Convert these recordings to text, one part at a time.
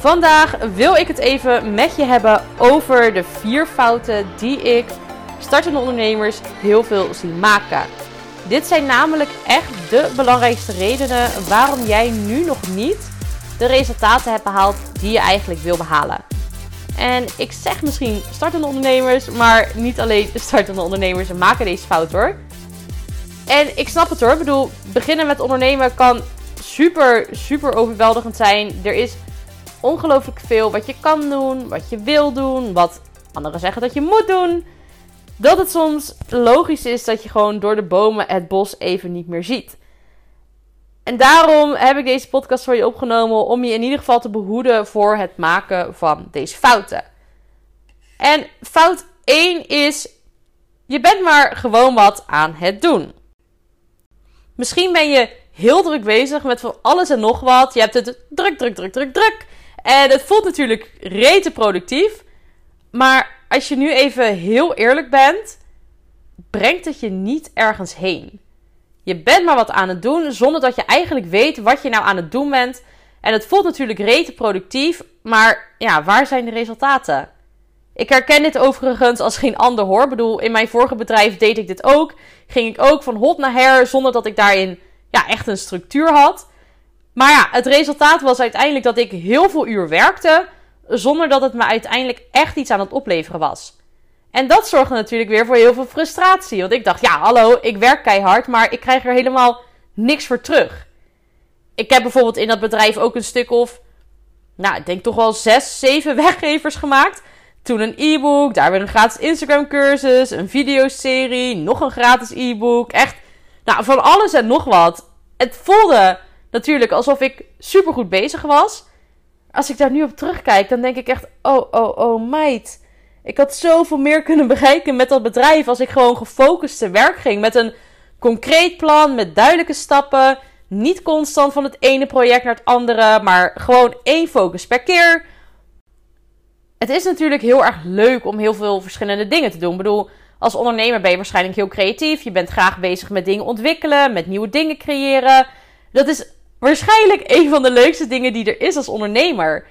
Vandaag wil ik het even met je hebben over de vier fouten die ik startende ondernemers heel veel zie maken. Dit zijn namelijk echt de belangrijkste redenen waarom jij nu nog niet de resultaten hebt behaald die je eigenlijk wil behalen. En ik zeg misschien startende ondernemers, maar niet alleen startende ondernemers maken deze fout hoor. En ik snap het hoor. Ik bedoel, beginnen met ondernemen kan super, super overweldigend zijn. Er is ongelooflijk veel wat je kan doen, wat je wil doen, wat anderen zeggen dat je moet doen. Dat het soms logisch is dat je gewoon door de bomen het bos even niet meer ziet. En daarom heb ik deze podcast voor je opgenomen om je in ieder geval te behoeden voor het maken van deze fouten. En fout 1 is: je bent maar gewoon wat aan het doen. Misschien ben je heel druk bezig met van alles en nog wat. Je hebt het druk, druk, druk, druk, druk. En het voelt natuurlijk rete productief. Maar als je nu even heel eerlijk bent, brengt het je niet ergens heen. Je bent maar wat aan het doen zonder dat je eigenlijk weet wat je nou aan het doen bent. En het voelt natuurlijk rete productief, maar ja, waar zijn de resultaten? Ik herken dit overigens als geen ander hoor. Ik bedoel, in mijn vorige bedrijf deed ik dit ook. Ging ik ook van hot naar her zonder dat ik daarin ja, echt een structuur had. Maar ja, het resultaat was uiteindelijk dat ik heel veel uur werkte, zonder dat het me uiteindelijk echt iets aan het opleveren was. En dat zorgde natuurlijk weer voor heel veel frustratie. Want ik dacht, ja, hallo, ik werk keihard, maar ik krijg er helemaal niks voor terug. Ik heb bijvoorbeeld in dat bedrijf ook een stuk of, nou, ik denk toch wel zes, zeven weggevers gemaakt. Toen een e-book, daar weer een gratis Instagram cursus, een videoserie, nog een gratis e-book. Echt, nou, van alles en nog wat. Het voelde natuurlijk alsof ik supergoed bezig was. Als ik daar nu op terugkijk, dan denk ik echt: oh, oh, oh, meid. Ik had zoveel meer kunnen bereiken met dat bedrijf als ik gewoon gefocust te werk ging. Met een concreet plan, met duidelijke stappen. Niet constant van het ene project naar het andere, maar gewoon één focus per keer. Het is natuurlijk heel erg leuk om heel veel verschillende dingen te doen. Ik bedoel, als ondernemer ben je waarschijnlijk heel creatief. Je bent graag bezig met dingen ontwikkelen, met nieuwe dingen creëren. Dat is waarschijnlijk een van de leukste dingen die er is als ondernemer.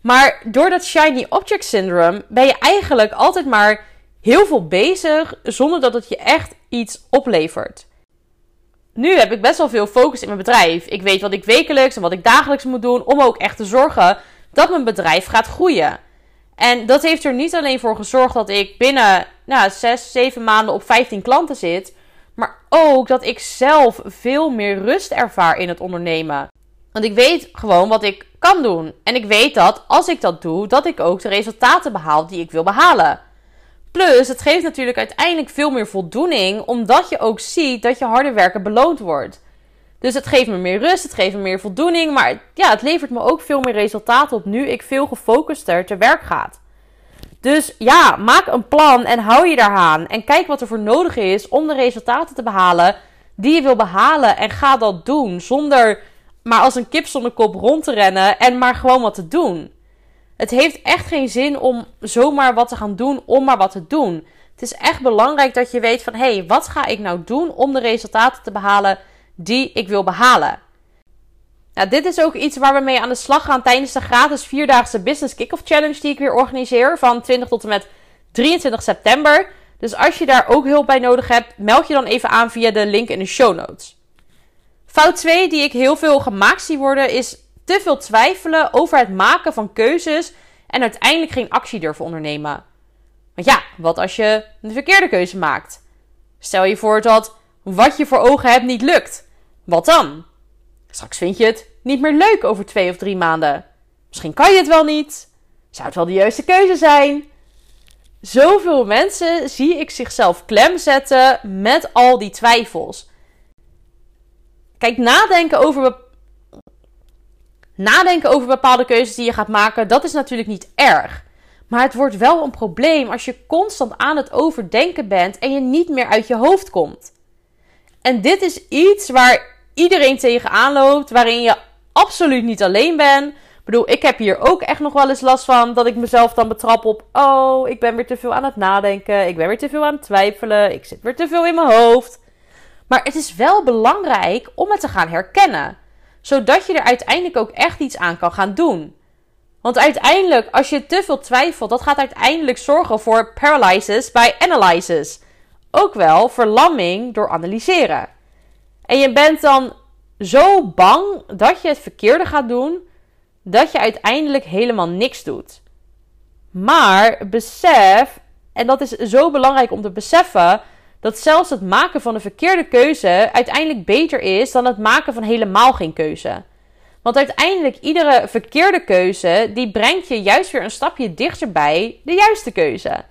Maar door dat shiny object syndrome ben je eigenlijk altijd maar heel veel bezig zonder dat het je echt iets oplevert. Nu heb ik best wel veel focus in mijn bedrijf. Ik weet wat ik wekelijks en wat ik dagelijks moet doen om ook echt te zorgen dat mijn bedrijf gaat groeien. En dat heeft er niet alleen voor gezorgd dat ik binnen nou, 6, 7 maanden op 15 klanten zit. Maar ook dat ik zelf veel meer rust ervaar in het ondernemen. Want ik weet gewoon wat ik kan doen. En ik weet dat als ik dat doe, dat ik ook de resultaten behaal die ik wil behalen. Plus, het geeft natuurlijk uiteindelijk veel meer voldoening, omdat je ook ziet dat je harde werken beloond wordt. Dus het geeft me meer rust, het geeft me meer voldoening, maar ja, het levert me ook veel meer resultaten op nu ik veel gefocuster te werk ga. Dus ja, maak een plan en hou je daaraan. En kijk wat er voor nodig is om de resultaten te behalen die je wil behalen. En ga dat doen zonder maar als een kip zonder kop rond te rennen en maar gewoon wat te doen. Het heeft echt geen zin om zomaar wat te gaan doen om maar wat te doen. Het is echt belangrijk dat je weet van hé, hey, wat ga ik nou doen om de resultaten te behalen die ik wil behalen. Nou, dit is ook iets waar we mee aan de slag gaan tijdens de gratis vierdaagse Business Kick-Off Challenge die ik weer organiseer van 20 tot en met 23 september. Dus als je daar ook hulp bij nodig hebt, meld je dan even aan via de link in de show notes. Fout 2 die ik heel veel gemaakt zie worden is te veel twijfelen over het maken van keuzes en uiteindelijk geen actie durven ondernemen. Want ja, wat als je de verkeerde keuze maakt? Stel je voor dat wat je voor ogen hebt niet lukt. Wat dan? Straks vind je het niet meer leuk over twee of drie maanden. Misschien kan je het wel niet. Zou het wel de juiste keuze zijn? Zoveel mensen zie ik zichzelf klem zetten met al die twijfels. Kijk, nadenken over, nadenken over bepaalde keuzes die je gaat maken, dat is natuurlijk niet erg. Maar het wordt wel een probleem als je constant aan het overdenken bent en je niet meer uit je hoofd komt. En dit is iets waar iedereen tegenaan loopt, waarin je absoluut niet alleen bent. Ik bedoel, ik heb hier ook echt nog wel eens last van dat ik mezelf dan betrap op: oh, ik ben weer te veel aan het nadenken, ik ben weer te veel aan het twijfelen, ik zit weer te veel in mijn hoofd. Maar het is wel belangrijk om het te gaan herkennen, zodat je er uiteindelijk ook echt iets aan kan gaan doen. Want uiteindelijk, als je te veel twijfelt, dat gaat uiteindelijk zorgen voor paralysis by analysis. Ook wel verlamming door analyseren. En je bent dan zo bang dat je het verkeerde gaat doen, dat je uiteindelijk helemaal niks doet. Maar besef, en dat is zo belangrijk om te beseffen, dat zelfs het maken van een verkeerde keuze uiteindelijk beter is dan het maken van helemaal geen keuze. Want uiteindelijk, iedere verkeerde keuze, die brengt je juist weer een stapje dichterbij de juiste keuze.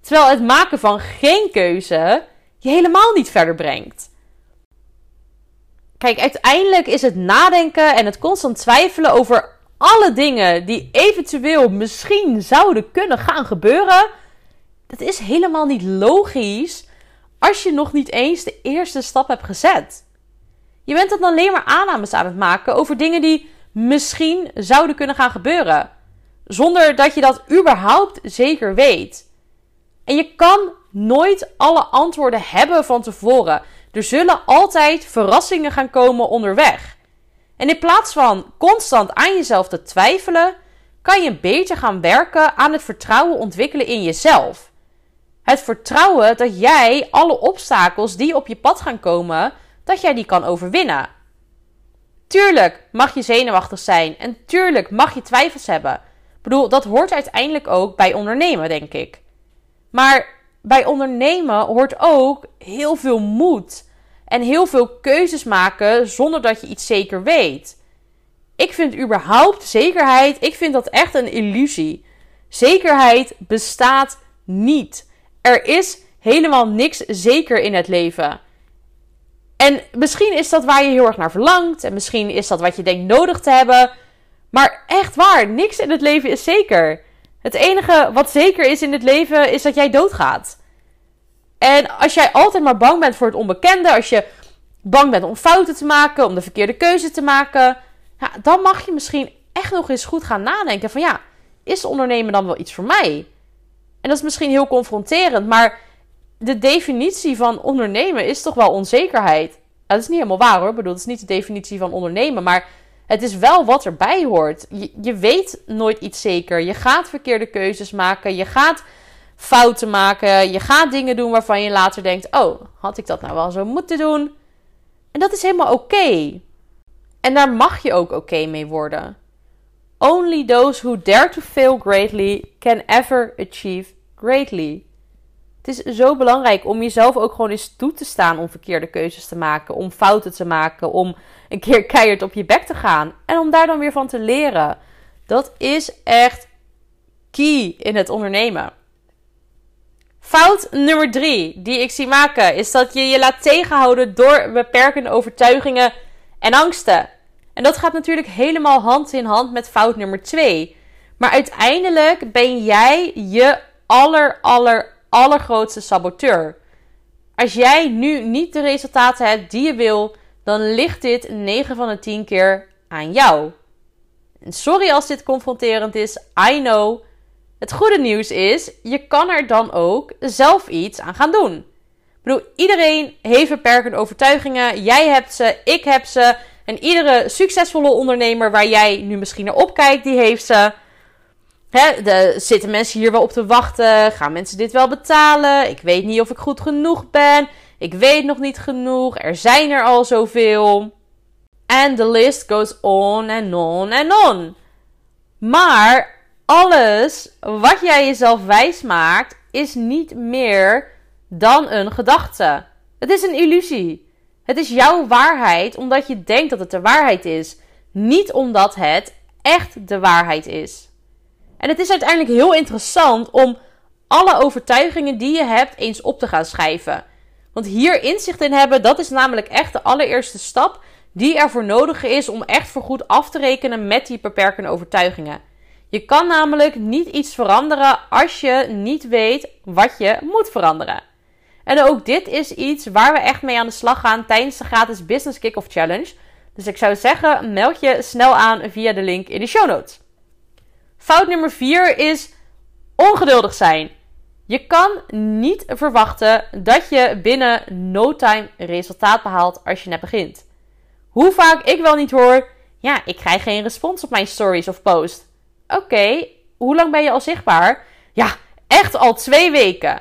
Terwijl het maken van geen keuze je helemaal niet verder brengt. Kijk, uiteindelijk is het nadenken en het constant twijfelen over alle dingen die eventueel misschien zouden kunnen gaan gebeuren. Dat is helemaal niet logisch als je nog niet eens de eerste stap hebt gezet. Je bent dan alleen maar aannames aan het maken over dingen die misschien zouden kunnen gaan gebeuren. Zonder dat je dat überhaupt zeker weet. En je kan nooit alle antwoorden hebben van tevoren. Er zullen altijd verrassingen gaan komen onderweg. En in plaats van constant aan jezelf te twijfelen, kan je beter gaan werken aan het vertrouwen ontwikkelen in jezelf. Het vertrouwen dat jij alle obstakels die op je pad gaan komen, dat jij die kan overwinnen. Tuurlijk mag je zenuwachtig zijn en tuurlijk mag je twijfels hebben. Ik bedoel, dat hoort uiteindelijk ook bij ondernemen, denk ik. Maar bij ondernemen hoort ook heel veel moed en heel veel keuzes maken zonder dat je iets zeker weet. Ik vind überhaupt zekerheid, ik vind dat echt een illusie. Zekerheid bestaat niet. Er is helemaal niks zeker in het leven. En misschien is dat waar je heel erg naar verlangt. En misschien is dat wat je denkt nodig te hebben. Maar echt waar, niks in het leven is zeker. Het enige wat zeker is in het leven is dat jij doodgaat. En als jij altijd maar bang bent voor het onbekende, als je bang bent om fouten te maken, om de verkeerde keuze te maken, ja, dan mag je misschien echt nog eens goed gaan nadenken van ja, is ondernemen dan wel iets voor mij? En dat is misschien heel confronterend, maar de definitie van ondernemen is toch wel onzekerheid. dat is niet helemaal waar hoor. Ik bedoel, het is niet de definitie van ondernemen, maar het is wel wat erbij hoort. Je, weet nooit iets zeker. Je gaat verkeerde keuzes maken. Je gaat fouten maken. Je gaat dingen doen waarvan je later denkt: oh, had ik dat nou wel zo moeten doen? En dat is helemaal oké. En daar mag je ook oké mee worden. Only those who dare to fail greatly can ever achieve greatly. Het is zo belangrijk om jezelf ook gewoon eens toe te staan om verkeerde keuzes te maken, om fouten te maken, om een keer keihard op je bek te gaan en om daar dan weer van te leren. Dat is echt key in het ondernemen. Fout nummer drie die ik zie maken is dat je je laat tegenhouden door beperkende overtuigingen en angsten. En dat gaat natuurlijk helemaal hand in hand met fout nummer twee. Maar uiteindelijk ben jij je aller, aller, allergrootste saboteur. Als jij nu niet de resultaten hebt die je wil, dan ligt dit 9 van de 10 keer aan jou. Sorry als dit confronterend is, I know. Het goede nieuws is, je kan er dan ook zelf iets aan gaan doen. Ik bedoel, iedereen heeft beperkende overtuigingen. Jij hebt ze, ik heb ze. En iedere succesvolle ondernemer waar jij nu misschien naar opkijkt, die heeft ze. Hè, zitten mensen hier wel op te wachten? Gaan mensen dit wel betalen? Ik weet niet of ik goed genoeg ben. Ik weet nog niet genoeg. Er zijn er al zoveel. And the list goes on and on and on. Maar alles wat jij jezelf wijs maakt, is niet meer dan een gedachte. Het is een illusie. Het is jouw waarheid omdat je denkt dat het de waarheid is. Niet omdat het echt de waarheid is. En het is uiteindelijk heel interessant om alle overtuigingen die je hebt eens op te gaan schrijven. Want hier inzicht in hebben, dat is namelijk echt de allereerste stap die ervoor nodig is om echt voorgoed af te rekenen met die beperkende overtuigingen. Je kan namelijk niet iets veranderen als je niet weet wat je moet veranderen. En ook dit is iets waar we echt mee aan de slag gaan tijdens de gratis Business Kick-Off Challenge. Dus ik zou zeggen, meld je snel aan via de link in de show notes. Fout nummer 4 is ongeduldig zijn. Je kan niet verwachten dat je binnen no time resultaat behaalt als je net begint. Hoe vaak ik wel niet hoor, ja, ik krijg geen respons op mijn stories of post. Oké, hoe lang ben je al zichtbaar? Ja, echt al twee weken.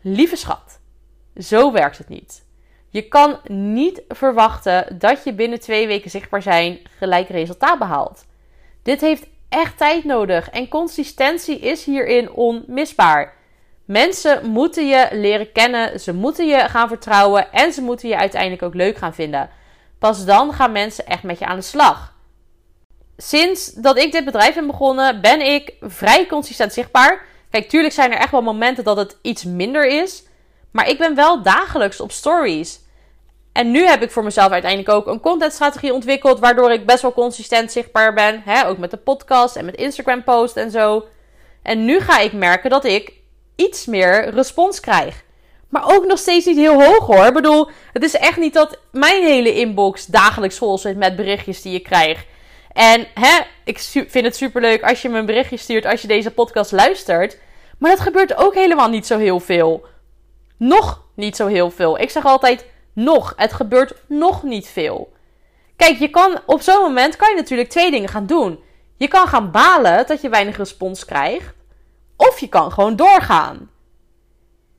Lieve schat, zo werkt het niet. Je kan niet verwachten dat je binnen twee weken zichtbaar zijn gelijk resultaat behaalt. Dit heeft echt tijd nodig en consistentie is hierin onmisbaar. Mensen moeten je leren kennen, ze moeten je gaan vertrouwen en ze moeten je uiteindelijk ook leuk gaan vinden. Pas dan gaan mensen echt met je aan de slag. Sinds dat ik dit bedrijf ben begonnen, ben ik vrij consistent zichtbaar. Kijk, tuurlijk zijn er echt wel momenten dat het iets minder is. Maar ik ben wel dagelijks op stories. En nu heb ik voor mezelf uiteindelijk ook een contentstrategie ontwikkeld. Waardoor ik best wel consistent zichtbaar ben. Hè? Ook met de podcast en met Instagram post en zo. En nu ga ik merken dat ik iets meer respons krijg. Maar ook nog steeds niet heel hoog hoor. Ik bedoel, het is echt niet dat mijn hele inbox dagelijks vol zit met berichtjes die ik krijg. En hè, ik vind het superleuk als je me een berichtje stuurt als je deze podcast luistert. Maar dat gebeurt ook helemaal niet zo heel veel. Nog niet zo heel veel. Ik zeg altijd nog. Het gebeurt nog niet veel. Kijk, je kan op zo'n moment kan je natuurlijk twee dingen gaan doen. Je kan gaan balen dat je weinig respons krijgt. Of je kan gewoon doorgaan.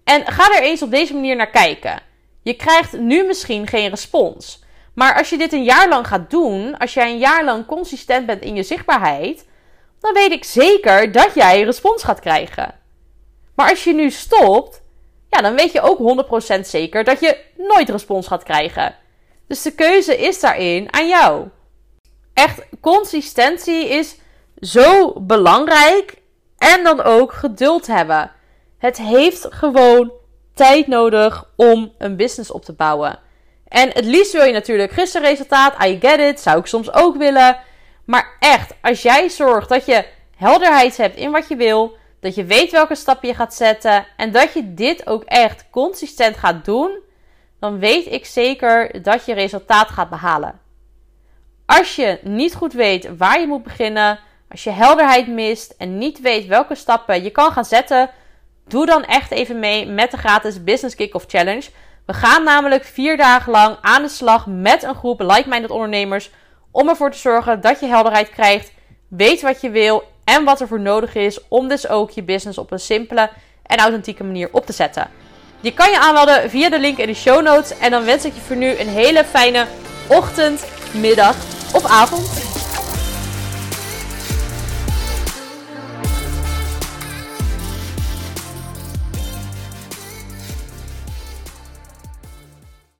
En ga er eens op deze manier naar kijken. Je krijgt nu misschien geen respons. Maar als je dit een jaar lang gaat doen, als jij een jaar lang consistent bent in je zichtbaarheid, dan weet ik zeker dat jij respons gaat krijgen. Maar als je nu stopt, ja, dan weet je ook 100% zeker dat je nooit respons gaat krijgen. Dus de keuze is daarin aan jou. Echt, consistentie is zo belangrijk en dan ook geduld hebben. Het heeft gewoon tijd nodig om een business op te bouwen. En het liefst wil je natuurlijk gisteren resultaat. I get it. Zou ik soms ook willen. Maar echt, als jij zorgt dat je helderheid hebt in wat je wil. Dat je weet welke stappen je gaat zetten. En dat je dit ook echt consistent gaat doen. Dan weet ik zeker dat je resultaat gaat behalen. Als je niet goed weet waar je moet beginnen. Als je helderheid mist en niet weet welke stappen je kan gaan zetten. Doe dan echt even mee met de gratis Business Kick-Off Challenge. We gaan namelijk vier dagen lang aan de slag met een groep like-minded ondernemers. Om ervoor te zorgen dat je helderheid krijgt, weet wat je wil en wat er voor nodig is om dus ook je business op een simpele en authentieke manier op te zetten. Je kan je aanmelden via de link in de show notes. En dan wens ik je voor nu een hele fijne ochtend, middag of avond.